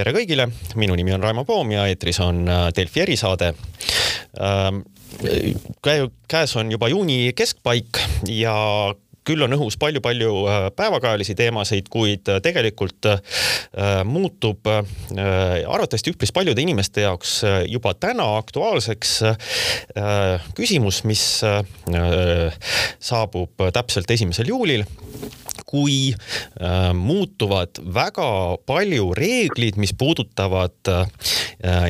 tere kõigile, minu nimi on Raimo Poom ja eetris on Delfi erisaade. käes on juba juuni keskpaik ja küll on õhus palju-palju äh, päevakajalisi teemasid, kuid äh, tegelikult äh, muutub arvatavasti üpris paljude inimeste jaoks juba täna aktuaalseks küsimus, mis saabub täpselt esimesel juulil kui äh, muutuvad väga palju reeglid, mis puudutavad äh,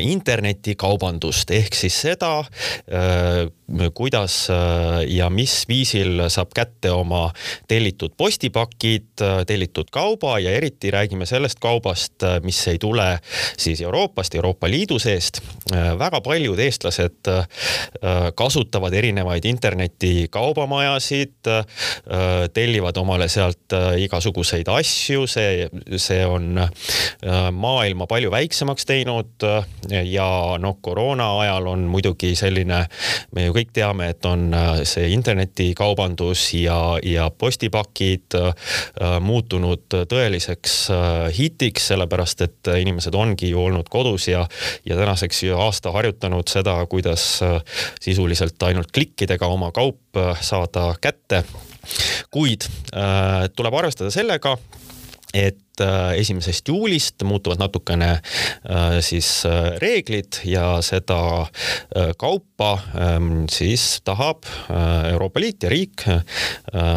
internetikaubandust. Ehk siis seda äh,, kuidas äh, ja mis viisil saab kätte oma tellitud postipakid, äh, tellitud kauba ja eriti räägime sellest kaubast, äh, mis ei tule siis Euroopast, Euroopa Liidu seest. väga paljud eestlased kasutavad erinevaid internetikaubamajasid, tellivad omale sealt igasuguseid asju, see, see on maailma palju väiksemaks teinud ja noh, koroona ajal on muidugi selline, me ju kõik teame, et on see internetikaubandus ja, ja postipakid muutunud tõeliseks hitiks, sellepärast et inimesed ongi ju olnud kodus ja, ja tänaseks ju aasta harjutanud seda, kuidas sisuliselt ainult klikkidega oma kaup saada kätte. Kuid äh, tuleb arvestada sellega, et äh, esimesest juulist muutuvad natukene äh, siis äh, reeglid ja seda kaupa ähm, siis tahab Euroopa Liit ja riik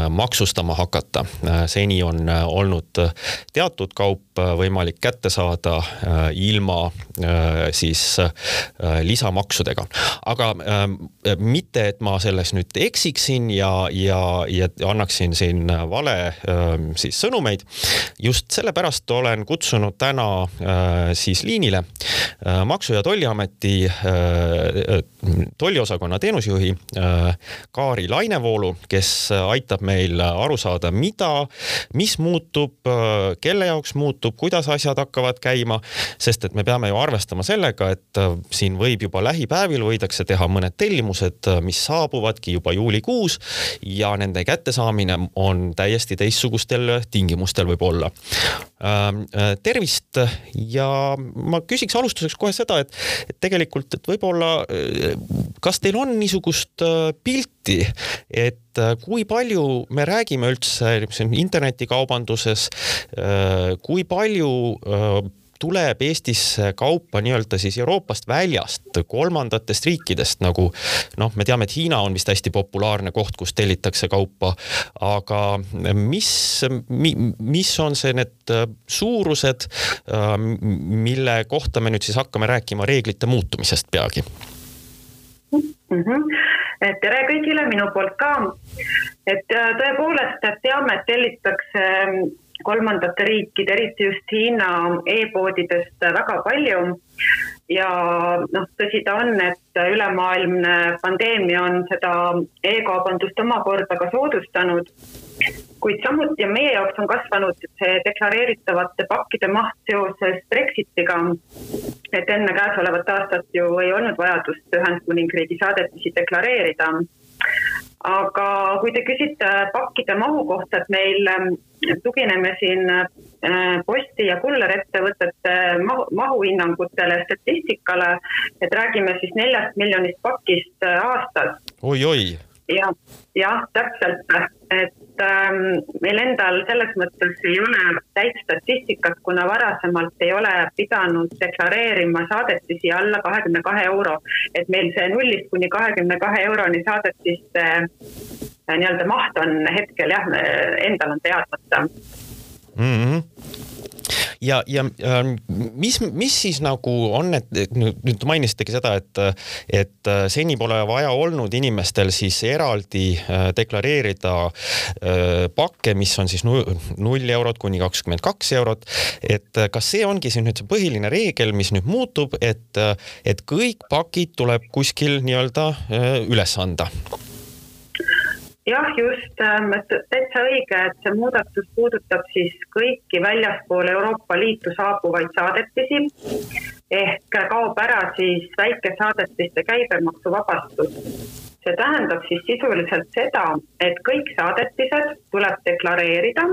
maksustama hakata. seni on olnud teatud kaup võimalik kätte saada ilma siis lisamaksudega. aga mitte, et ma selles nüüd eksiksin ja, ja, ja annaksin siin vale ähm, siis sõnumeid just sellepärast olen kutsunud täna äh, siis liinile äh, Maksu- ja Tolliameti äh, tolliosakonna teenusjuhi äh, Kaari Lainevoolu, kes aitab meil aru saada, mida, mis muutub äh,, kelle jaoks muutub, kuidas asjad hakkavad käima, sest et me peame ju arvestama sellega, et äh, siin võib juba lähipäevil võidakse teha mõned tellimused, mis saabuvadki juba juulikuus ja nende kättesaamine on täiesti teistsugustel tingimustel võib-olla tervist. Ja ma küsiks alustuseks kohe seda, et, et tegelikult, et võib-olla äh, kas teil on niisugust äh, pilti, et kui palju me räägime üldse internetikaubanduses, kui palju tuleb Eestisse kaupa nii-öelda siis Euroopast väljast, kolmandatest riikidest, nagu noh, me teame, et Hiina on vist hästi populaarne koht, kust tellitakse kaupa, aga mis mi,, mis on see, need suurused, mille kohta me nüüd siis hakkame rääkima reeglite muutumisest peagi mm? -hmm. tere kõigile minu poolt ka. et tõepoolest teame, et tellitakse kolmandate riikide, eriti just Hiina e-poodidest väga palju. ja noh, tõsi ta on, et ülemaailmne pandeemia on seda e-kaubandust omakorda ka soodustanud. kuid samuti meie jaoks on kasvanud see deklareeritavate pakkide maht seoses Brexitiga. et enne käesolevat aastat ju ei olnud vajadust Ühendkuningriigi saadetisi deklareerida aga kui te küsite pakkide mahu kohta, et meil ähm, tugineme siin äh, posti- ja kullerettevõtete mahu, mahuhinnangutele, statistikale, et räägime siis neljast miljonist pakist äh, aastas oi,. oi-oi. Ja, jah, täpselt, et ähm, meil endal selles mõttes ei ole täit statistikat, kuna varasemalt ei ole pidanud deklareerima saadetisi alla kahekümne kahe euro. et meil see nullist kuni kahekümne kahe euroni saadetiste äh, nii-öelda maht on hetkel jah, endal on teadmata mm. -hmm ja, ja ähm, mis, mis siis nagu on, et nüüd mainisitegi seda, et, et äh, seni pole vaja olnud inimestel siis eraldi äh, deklareerida äh, pakke, mis on siis null eurot kuni kakskümmend kaks eurot. et kas see ongi siin nüüd see põhiline reegel, mis nüüd muutub, et, et kõik pakid tuleb kuskil nii-öelda üles anda? Jah, just, ähm, täitsa õige, et see muudatus puudutab siis kõiki väljaspool Euroopa Liitu saabuvaid saadetisi ehk kaob ära siis väikesaadetiste käibemaksuvabastus. See tähendab siis sisuliselt seda, et kõik saadetised tuleb deklareerida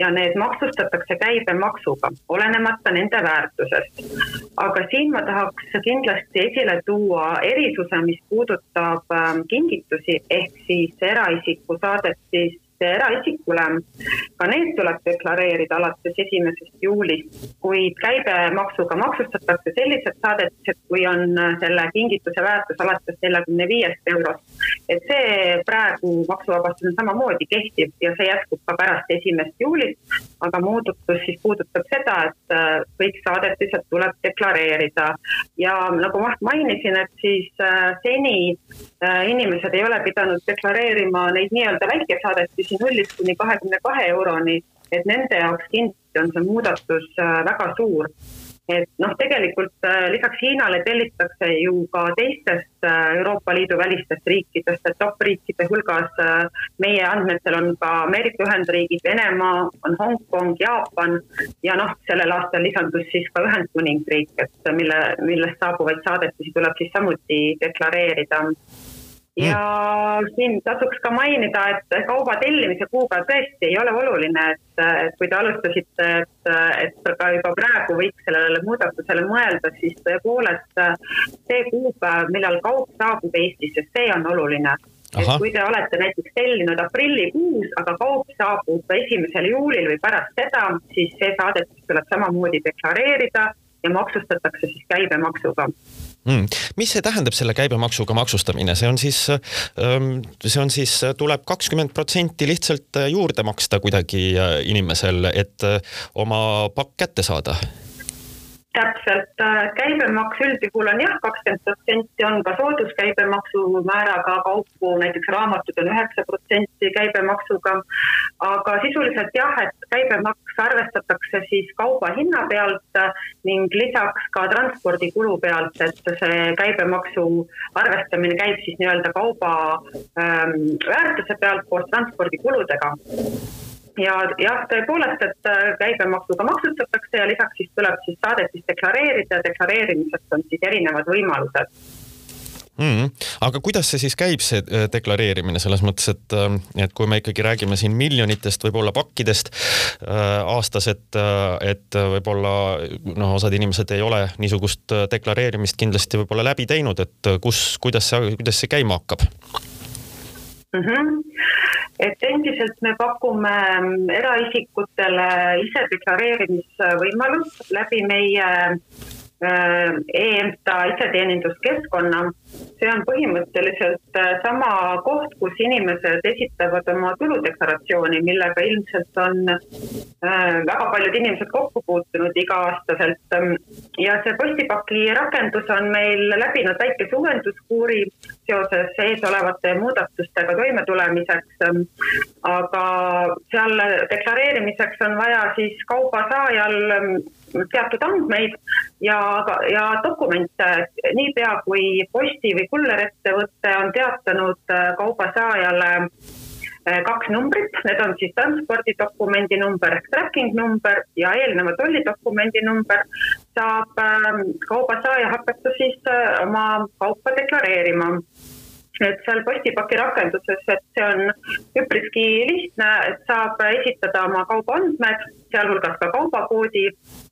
ja need maksustatakse käibemaksuga, olenemata nende väärtusest. aga siin ma tahaks kindlasti esile tuua erisuse, mis puudutab ähm, kingitusi ehk siis eraisiku saadetis eraisikule. ka need tuleb deklareerida alates esimesest juulist, kuid käibemaksuga maksustatakse sellised saadetised, kui on selle kingituse väärtus alates neljakümne viiest eurost. et see praegu maksuvabastus on samamoodi kehtib ja see jätkub ka pärast esimest juulit. aga muudatus siis puudutab seda, et äh, kõik saadetised tuleb deklareerida ja nagu ma mainisin, et siis äh, seni äh, inimesed ei ole pidanud deklareerima neid nii-öelda väikesaadetisi siis nullist kuni kahekümne kahe euroni, et nende jaoks kindlasti on see muudatus äh, väga suur. et noh, tegelikult äh, lisaks Hiinale tellitakse ju ka teistest äh, Euroopa Liidu välistest riikidest, et top riikide hulgas meie andmetel on ka Ameerika Ühendriigid, Venemaa, on Hongkong, Jaapan ja noh, sellel aastal lisandus siis ka Ühendkuningriik, et mille, millest saabuvaid saadetisi tuleb siis samuti deklareerida ja mm. siin tasuks ka mainida, et kauba tellimise kuupäev tõesti ei ole oluline, et, et kui te alustasite, et, et ka juba praegu võiks sellele muudatusele mõelda, siis tõepoolest see kuupäev, millal kaup saabub Eestisse, see on oluline. et kui te olete näiteks tellinud aprillikuus, aga kaup saabub esimesel juulil või pärast seda, siis see saadetis tuleb samamoodi deklareerida ja maksustatakse siis käibemaksuga mm.. mis see tähendab, selle käibemaksuga maksustamine, see on siis, ähm, see on siis, tuleb kakskümmend protsenti lihtsalt juurde maksta kuidagi äh, inimesel, et äh, oma pakk kätte saada täpselt, äh, käibemaks üldjuhul on jah, kakskümmend protsenti on ka sooduskäibemaksu määraga kaupu, näiteks raamatud on üheksa protsenti käibemaksuga. aga sisuliselt jah, et käibemaks arvestatakse siis kauba hinna pealt ning lisaks ka transpordikulu pealt, et see käibemaksu arvestamine käib siis nii-öelda kauba ähm, väärtuse pealt koos transpordikuludega ja jah, tõepoolest, et äh, käibemaksuga maksustatakse ja lisaks siis tuleb siis saadetis deklareerida, deklareerimiseks on siis erinevad võimalused mm. aga kuidas see siis käib, see äh, deklareerimine selles mõttes, et, äh, et kui me ikkagi räägime siin miljonitest võib-olla pakkidest äh, aastas, et, et võib-olla noh, osad inimesed ei ole niisugust deklareerimist kindlasti võib-olla läbi teinud, et kus, kuidas see, kuidas see käima hakkab mm? -hmm et endiselt me pakume mm, eraisikutele isedeklareerimisvõimalust läbi meie EMTA iseteeninduskeskkonna. see on põhimõtteliselt äh, sama koht, kus inimesed esitavad oma tuludeklaratsiooni, millega ilmselt on äh, väga paljud inimesed kokku puutunud iga-aastaselt. ja see postipaki rakendus on meil läbinud väikese uuenduskuuri seoses eesolevate muudatustega toimetulemiseks. aga seal deklareerimiseks on vaja siis kauba saajal teatud andmeid ja, ja dokumente. niipea kui posti või kullerettevõte on teatanud äh, kaubasaajale äh, kaks numbrit, need on siis transpordidokumendi number ehk tracking number ja eelneva tollidokumendi number, saab ähm, kaubasaaja hakata siis äh, oma kaupa deklareerima. Et seal postipaki rakenduses, et see on üpriski lihtne, et saab esitada oma kaubaandmed, sealhulgas ka kaubakoodi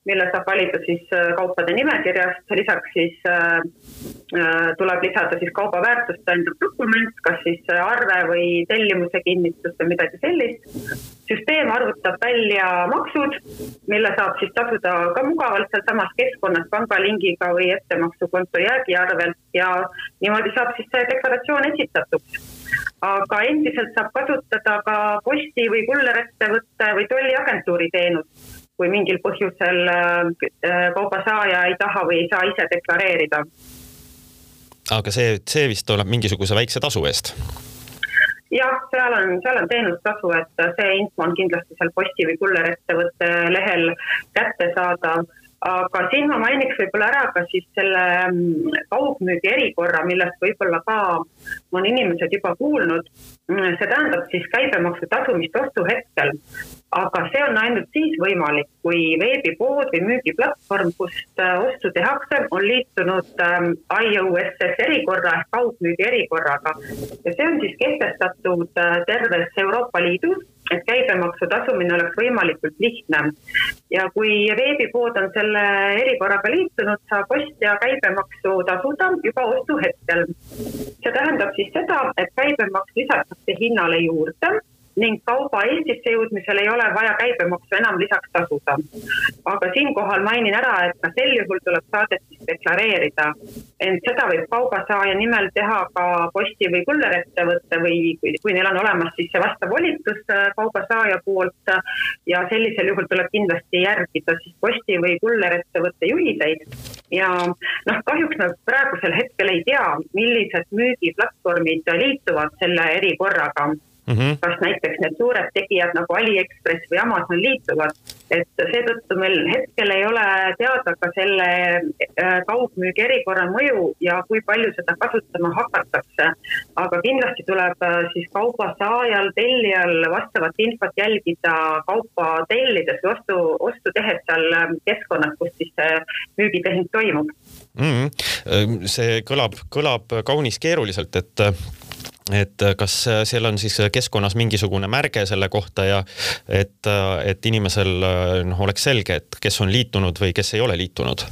mille saab valida siis äh, kaupade nimekirjast, lisaks siis äh, äh, tuleb lisada siis kauba väärtust tõendav dokument, kas siis arve või tellimuse kinnitus või midagi sellist. süsteem arvutab välja maksud, mille saab siis tasuda ka mugavalt sealsamas keskkonnas pangalingiga või ettemaksukonto jäägiarvelt ja niimoodi saab siis see deklaratsioon esitatuks aga endiselt saab kasutada ka posti või kullerettevõtte või tolliagentuuri teenust kui mingil põhjusel äh, kauba saaja ei taha või ei saa ise deklareerida. aga see, see vist tuleb mingisuguse väikse tasu eest? jah, seal on, seal on teenustasu, et see info on kindlasti seal posti või kullerettevõtte lehel kättesaadav aga siin ma mainiks võib-olla ära ka siis selle mm, kaugmüügi erikorra, millest võib-olla ka on inimesed juba kuulnud. Mm, see tähendab siis käibemaksu tasumist ostuhetkel, aga see on ainult siis võimalik, kui veebipood või müügiplatvorm, kust äh, ostu tehakse, on liitunud ähm, IOSS erikorra ehk kaugmüügi erikorraga. Ja see on siis kehtestatud äh, terves Euroopa Liidus et käibemaksu tasumine oleks võimalikult lihtne. ja kui veebipood on selle erikorraga liitunud, saab ostja käibemaksu tasuda juba ostuhetkel. see tähendab siis seda, et käibemaks lisatakse hinnale juurde ning kauba Eestisse jõudmisel ei ole vaja käibemaksu enam lisaks tasuda. aga siinkohal mainin ära, et ka sel juhul tuleb saadet siis deklareerida. ent seda võib kaubasaaja nimel teha ka posti- või kullerettevõte või kui, kui neil on olemas siis see vastav volitus äh, kaubasaaja poolt ja sellisel juhul tuleb kindlasti järgida siis posti- või kullerettevõtte juhiseid. ja noh, kahjuks me praegusel hetkel ei tea, millised müügiplatvormid liituvad selle erikorraga Mm -hmm. kas näiteks need suured tegijad nagu Aliekspress või Amazon liituvad, et seetõttu meil hetkel ei ole teada ka selle äh, kaugmüügi erikorra mõju ja kui palju seda kasutama hakatakse. aga kindlasti tuleb äh, siis kauba saajal, tellijal vastavat infot jälgida kaupa tellides või ostu, ostu tehes seal äh, keskkonnas, kus siis see müügitehing toimub mm. -hmm. see kõlab, kõlab kaunis keeruliselt, et et äh, kas äh, seal on siis keskkonnas mingisugune märge selle kohta ja et, äh, et inimesel noh, oleks selge, et kes on liitunud või kes ei ole liitunud?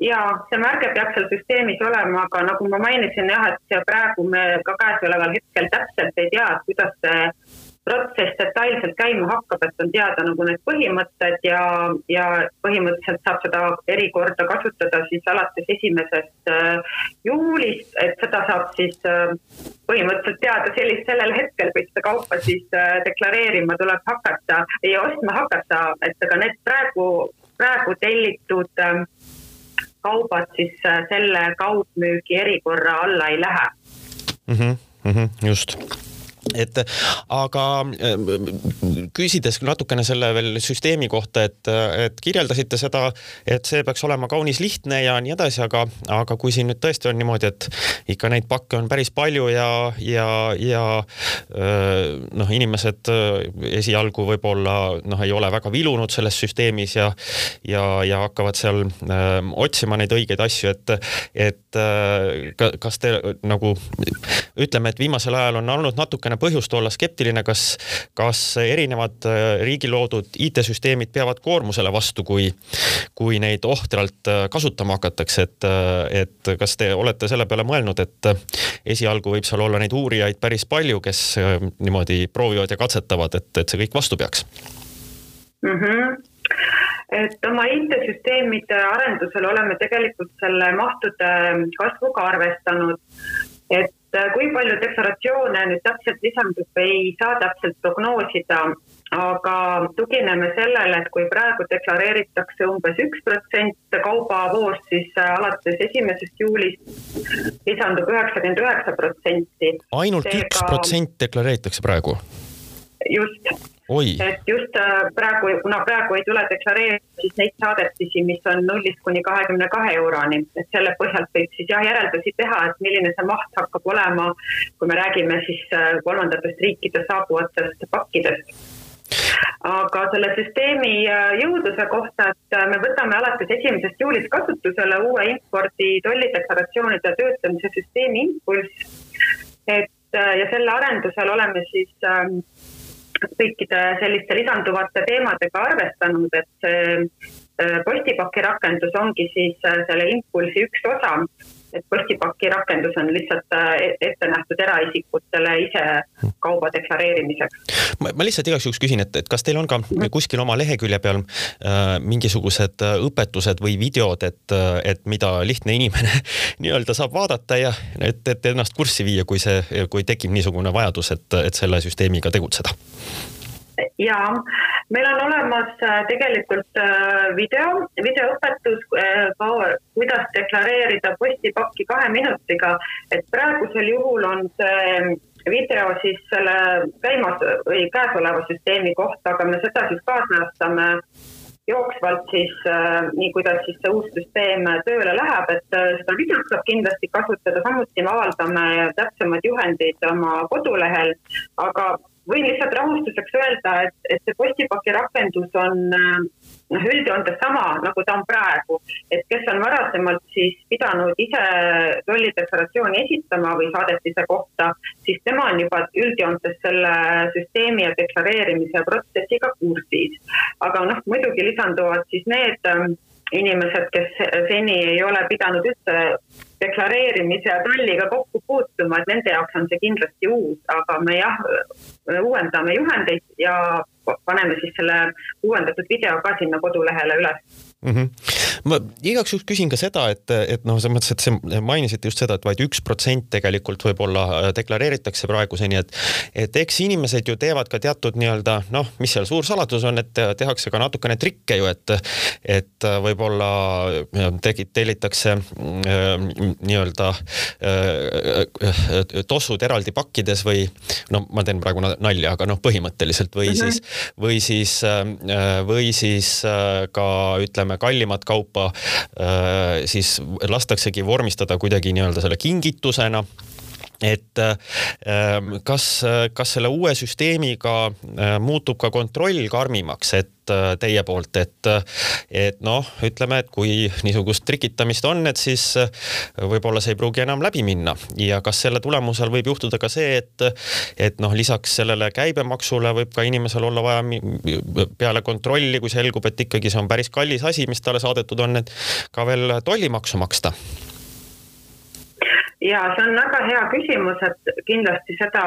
ja see märge peab seal süsteemis olema, aga nagu ma mainisin jah, et praegu me ka käesoleval hetkel täpselt ei tea, kuidas see protsess detailselt käima hakkab, et on teada nagu need põhimõtted ja, ja põhimõtteliselt saab seda erikorda kasutada siis alates esimesest äh, juulist, et seda saab siis äh, põhimõtteliselt teada sellist, sellel hetkel, kui seda kaupa siis äh, deklareerima tuleb hakata ja ostma hakata, et ega need praegu, praegu tellitud kaubad siis selle kaugmüügi erikorra alla ei lähe mm. -hmm, mm -hmm, just et aga äh, küsides natukene selle veel süsteemi kohta, et, et kirjeldasite seda, et see peaks olema kaunis lihtne ja nii edasi, aga, aga kui siin nüüd tõesti on niimoodi, et ikka neid pakke on päris palju ja, ja, ja äh, noh, inimesed äh, esialgu võib-olla noh, ei ole väga vilunud selles süsteemis ja, ja, ja hakkavad seal öö, otsima neid õigeid asju, et, et öö, kas te nagu ütleme, et viimasel ajal on olnud natukene põhjust olla skeptiline, kas, kas erinevad äh, riigi loodud IT-süsteemid peavad koormusele vastu, kui, kui neid ohtralt äh, kasutama hakatakse, et, äh, et kas te olete selle peale mõelnud, et esialgu võib seal olla neid uurijaid päris palju, kes niimoodi proovivad ja katsetavad, et, et see kõik vastu peaks mm? -hmm et oma IT-süsteemide arendusel oleme tegelikult selle mahtude kasvuga arvestanud. et kui palju deklaratsioone nüüd täpselt lisandub, ei saa täpselt prognoosida, aga tugineme sellele, et kui praegu deklareeritakse umbes üks protsent kaubavoost, siis äh, alates esimesest juulist lisandub üheksakümmend üheksa protsenti. ainult üks protsent deklareeritakse praegu? just et just äh, praegu, kuna praegu ei tule deklareerida siis neid saadetisi, mis on nullist kuni kahekümne kahe euroni, et selle põhjalt võib siis jah järeldusi teha, et milline see maht hakkab olema, kui me räägime siis äh, kolmandatest riikidest saabuvatest pakkidest aga selle süsteemi äh, jõudluse kohta, et me võtame alates esimesest juulist kasutusele uue impordi tollideklaratsioonide töötlemise süsteemi Impulss. et ja selle arendusel oleme siis äh, kõikide selliste lisanduvate teemadega arvestanud, et see äh, postipaki rakendus ongi siis äh, selle impulsi üks osa et postipaki rakendus on lihtsalt äh, ette nähtud eraisikutele ise kauba deklareerimiseks. ma lihtsalt igaks juhuks küsin, et, et kas teil on ka mhm. kuskil oma lehekülje peal äh, mingisugused äh, õpetused või videod, et, äh, et mida lihtne inimene nii-öelda saab vaadata ja et, et ennast kurssi viia, kui see, kui tekib niisugune vajadus, et, et selle süsteemiga tegutseda? Ja meil on olemas äh, tegelikult äh, video, videoõpetus, äh, kuidas deklareerida postipakki kahe minutiga, et praegusel juhul on see video siis selle käimas või käesoleva süsteemi kohta, aga me seda siis kaasajastame jooksvalt siis nii, kuidas siis see uus süsteem tööle läheb, et seda videot saab kindlasti kasutada, samuti me avaldame täpsemad juhendid oma kodulehel, aga võin lihtsalt rahustuseks öelda, et, et see postipaki rakendus on noh, üldjoontes sama, nagu ta on praegu. et kes on varasemalt siis pidanud ise tollideklaratsiooni esitama või saadetise kohta, siis tema on juba üldjoontes selle süsteemi ja deklareerimise protsessiga kursis. aga noh, muidugi lisanduvad siis need ähm, inimesed, kes seni ei ole pidanud üldse deklareerimise ja tolliga kokku puutuma, et nende jaoks on see kindlasti uus, aga me jah, uuendame juhendeid ja paneme siis selle uuendatud video ka sinna kodulehele üles mm. -hmm. Ma igaks juhuks küsin ka seda, et, et noh, selles mõttes, et see mainisite just seda, et vaid üks protsent tegelikult võib-olla äh, deklareeritakse praeguseni, et et eks inimesed ju teevad ka teatud nii-öelda noh, mis seal suur saladus on, et tehakse ka natukene trikke ju, et et võib-olla tegi, tellitakse äh, nii-öelda äh, tossud eraldi pakkides või no ma teen praegu nalja, aga noh, põhimõtteliselt või mm -hmm. siis või siis või siis ka ütleme ütleme, kallimat kaupa äh, siis lastaksegi vormistada kuidagi nii-öelda selle kingitusena et ähm, kas, kas selle uue süsteemiga äh, muutub ka kontroll karmimaks, et äh, teie poolt, et, et noh, ütleme, et kui niisugust trikitamist on, et siis äh, võib-olla see ei pruugi enam läbi minna. Ja kas selle tulemusel võib juhtuda ka see, et, et noh, lisaks sellele käibemaksule võib ka inimesel olla vaja peale kontrolli, kui selgub, et ikkagi see on päris kallis asi, mis talle saadetud on, et ka veel tollimaksu maksta ja see on väga hea küsimus, et kindlasti seda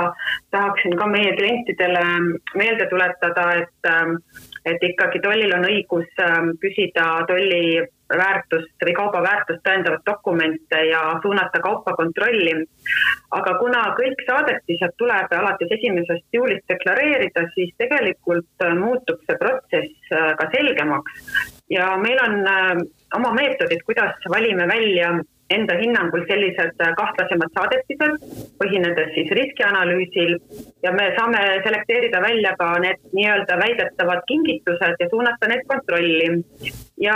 tahaksin ka meie klientidele meelde tuletada, et, et ikkagi tollil on õigus ähm, küsida tolli väärtust või kauba väärtust tõendavat dokumente ja suunata kaupa kontrolli. aga kuna kõik saadetised tuleb alates esimesest juulist deklareerida, siis tegelikult muutub see protsess äh, ka selgemaks ja meil on äh, oma meetodid, kuidas valime välja enda hinnangul sellised kahtlasemad saadetised, põhinedes siis riskianalüüsil ja me saame selekteerida välja ka need nii-öelda väidetavad kingitused ja suunata need kontrolli. ja,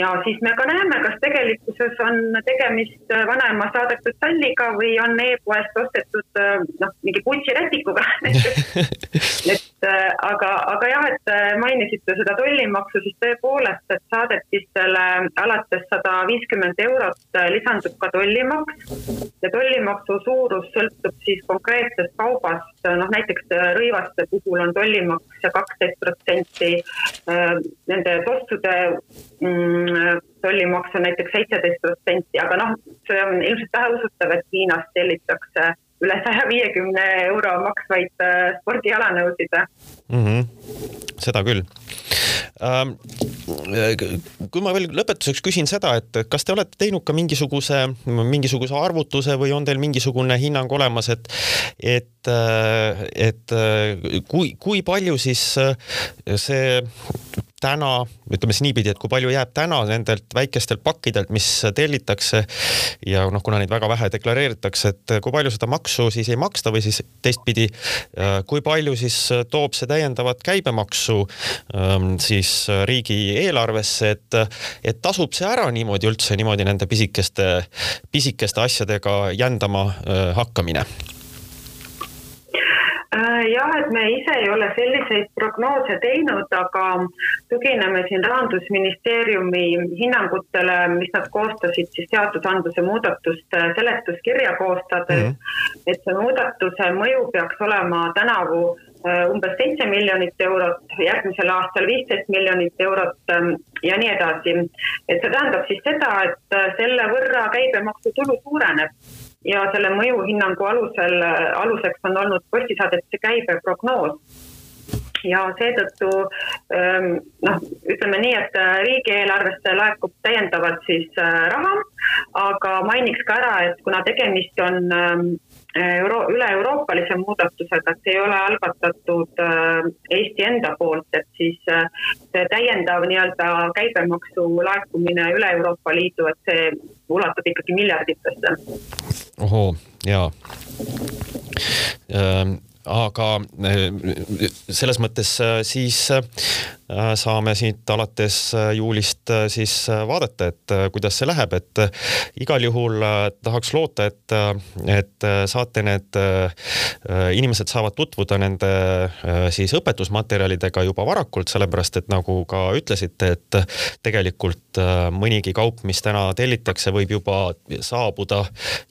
ja siis me ka näeme, kas tegelikkuses on tegemist vanaema saadetud salliga või on e-poest ostetud noh, mingi Gucci rätikuga et aga, aga jah, et mainisite seda tollimaksu, siis tõepoolest, et saadetistele alates sada viiskümmend eurot lisandub ka tollimaks. Ja tollimaksu suurus sõltub siis konkreetsest kaubast, noh näiteks rõivaste puhul on tollimaks kaksteist protsenti, nende tossude mm, tollimaks on näiteks seitseteist protsenti, aga noh, see on ilmselt väheusutav, et Hiinast tellitakse üle saja viiekümne euro maksvaid spordialanõusid mm. -hmm. seda küll Ähm, kui ma veel lõpetuseks küsin seda, et kas te olete teinud ka mingisuguse, mingisuguse arvutuse või on teil mingisugune hinnang olemas, et, et, et kui, kui palju siis see täna, ütleme siis niipidi, et kui palju jääb täna nendelt väikestelt pakkidelt, mis tellitakse ja noh, kuna neid väga vähe deklareeritakse, et kui palju seda maksu siis ei maksta või siis teistpidi, kui palju siis toob see täiendavat käibemaksu ähm, siis riigieelarvesse, et, et tasub see ära niimoodi üldse niimoodi nende pisikeste, pisikeste asjadega jändama äh, hakkamine? Äh, jah, et me ise ei ole selliseid prognoose teinud, aga tugineme siin rahandusministeeriumi hinnangutele, mis nad koostasid siis seadusandluse muudatuste seletuskirja koostades mm. -hmm. et see muudatuse mõju peaks olema tänavu äh, umbes seitse miljonit eurot, järgmisel aastal viisteist miljonit eurot ähm, ja nii edasi. et see tähendab siis seda, et äh, selle võrra käibemaksutulu suureneb ja selle mõjuhinnangu alusel, aluseks on olnud postisaadete käibe prognoos ja seetõttu ähm, noh, ütleme nii, et äh, riigieelarvesse laekub täiendavalt siis äh, raha, aga mainiks ka ära, et kuna tegemist on ähm, euro, üle-euroopalise muudatusega, et see ei ole algatatud äh, Eesti enda poolt, et siis see täiendav nii-öelda käibemaksu laekumine üle Euroopa Liidu, et see ulatub ikkagi miljarditesse. Ohoo, jaa. Ähm, aga äh, selles mõttes äh, siis äh, saame siit alates juulist siis vaadata, et kuidas see läheb, et igal juhul tahaks loota, et, et saate need, inimesed saavad tutvuda nende siis õpetusmaterjalidega juba varakult, sellepärast et nagu ka ütlesite, et tegelikult mõnigi kaup, mis täna tellitakse, võib juba saabuda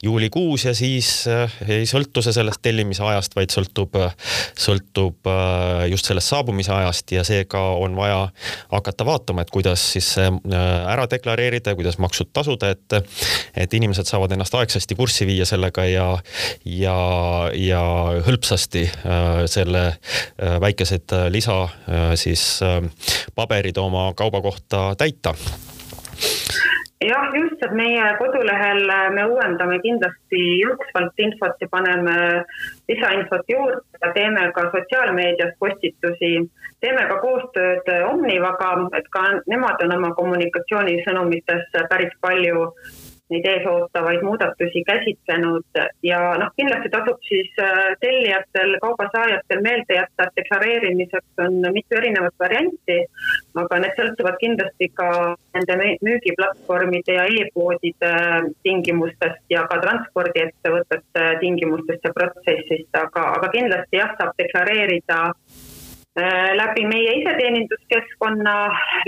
juulikuus ja siis ei sõltu see sellest tellimise ajast, vaid sõltub, sõltub äh, just sellest saabumise ajast ja seega on vaja hakata vaatama, et kuidas siis äh, ära deklareerida ja kuidas maksud tasuda, et, et inimesed saavad ennast aegsasti kurssi viia sellega ja, ja, ja hõlpsasti äh, selle väikesed lisa siis paberid oma kauba kohta täita jah, just, et meie kodulehel me uuendame kindlasti jooksvalt infot ja paneme lisainfot juurde teeme ka sotsiaalmeedias postitusi. teeme ka koostööd Omnivaga, et ka nemad on oma kommunikatsioonisõnumites päris palju neid eesootavaid muudatusi käsitlenud. Ja noh, kindlasti tasub siis äh, tellijatel, kaubasaajatel meelde jätta, et deklareerimiseks on mitu erinevat varianti, aga need sõltuvad kindlasti ka nende müügiplatvormide ja e-poodide tingimustest ja ka transpordiettevõtete tingimustest ja protsessist, aga, aga kindlasti jah, saab deklareerida läbi meie iseteeninduskeskkonna,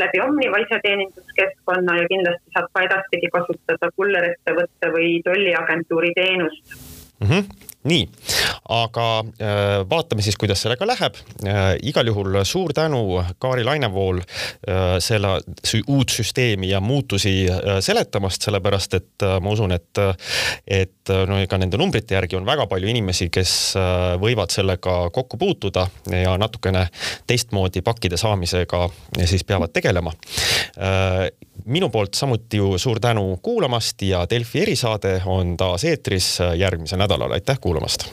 läbi Omniva iseteeninduskeskkonna ja kindlasti saab ka edaspidi kasutada kullerettevõtte või tolliagentuuri teenust mm. -hmm nii, aga äh, vaatame siis, kuidas sellega läheb. Äh, igal juhul suur tänu Kaari Lainevool äh, selle uut süsteemi ja muutusi seletamast, sellepärast et ma usun, et, et no ega nende numbrite järgi on väga palju inimesi, kes võivad sellega kokku puutuda ja natukene teistmoodi pakkide saamisega siis peavad tegelema minu poolt samuti ju suur tänu kuulamast ja Delfi erisaade on taas eetris järgmisel nädalal, aitäh kuulamast.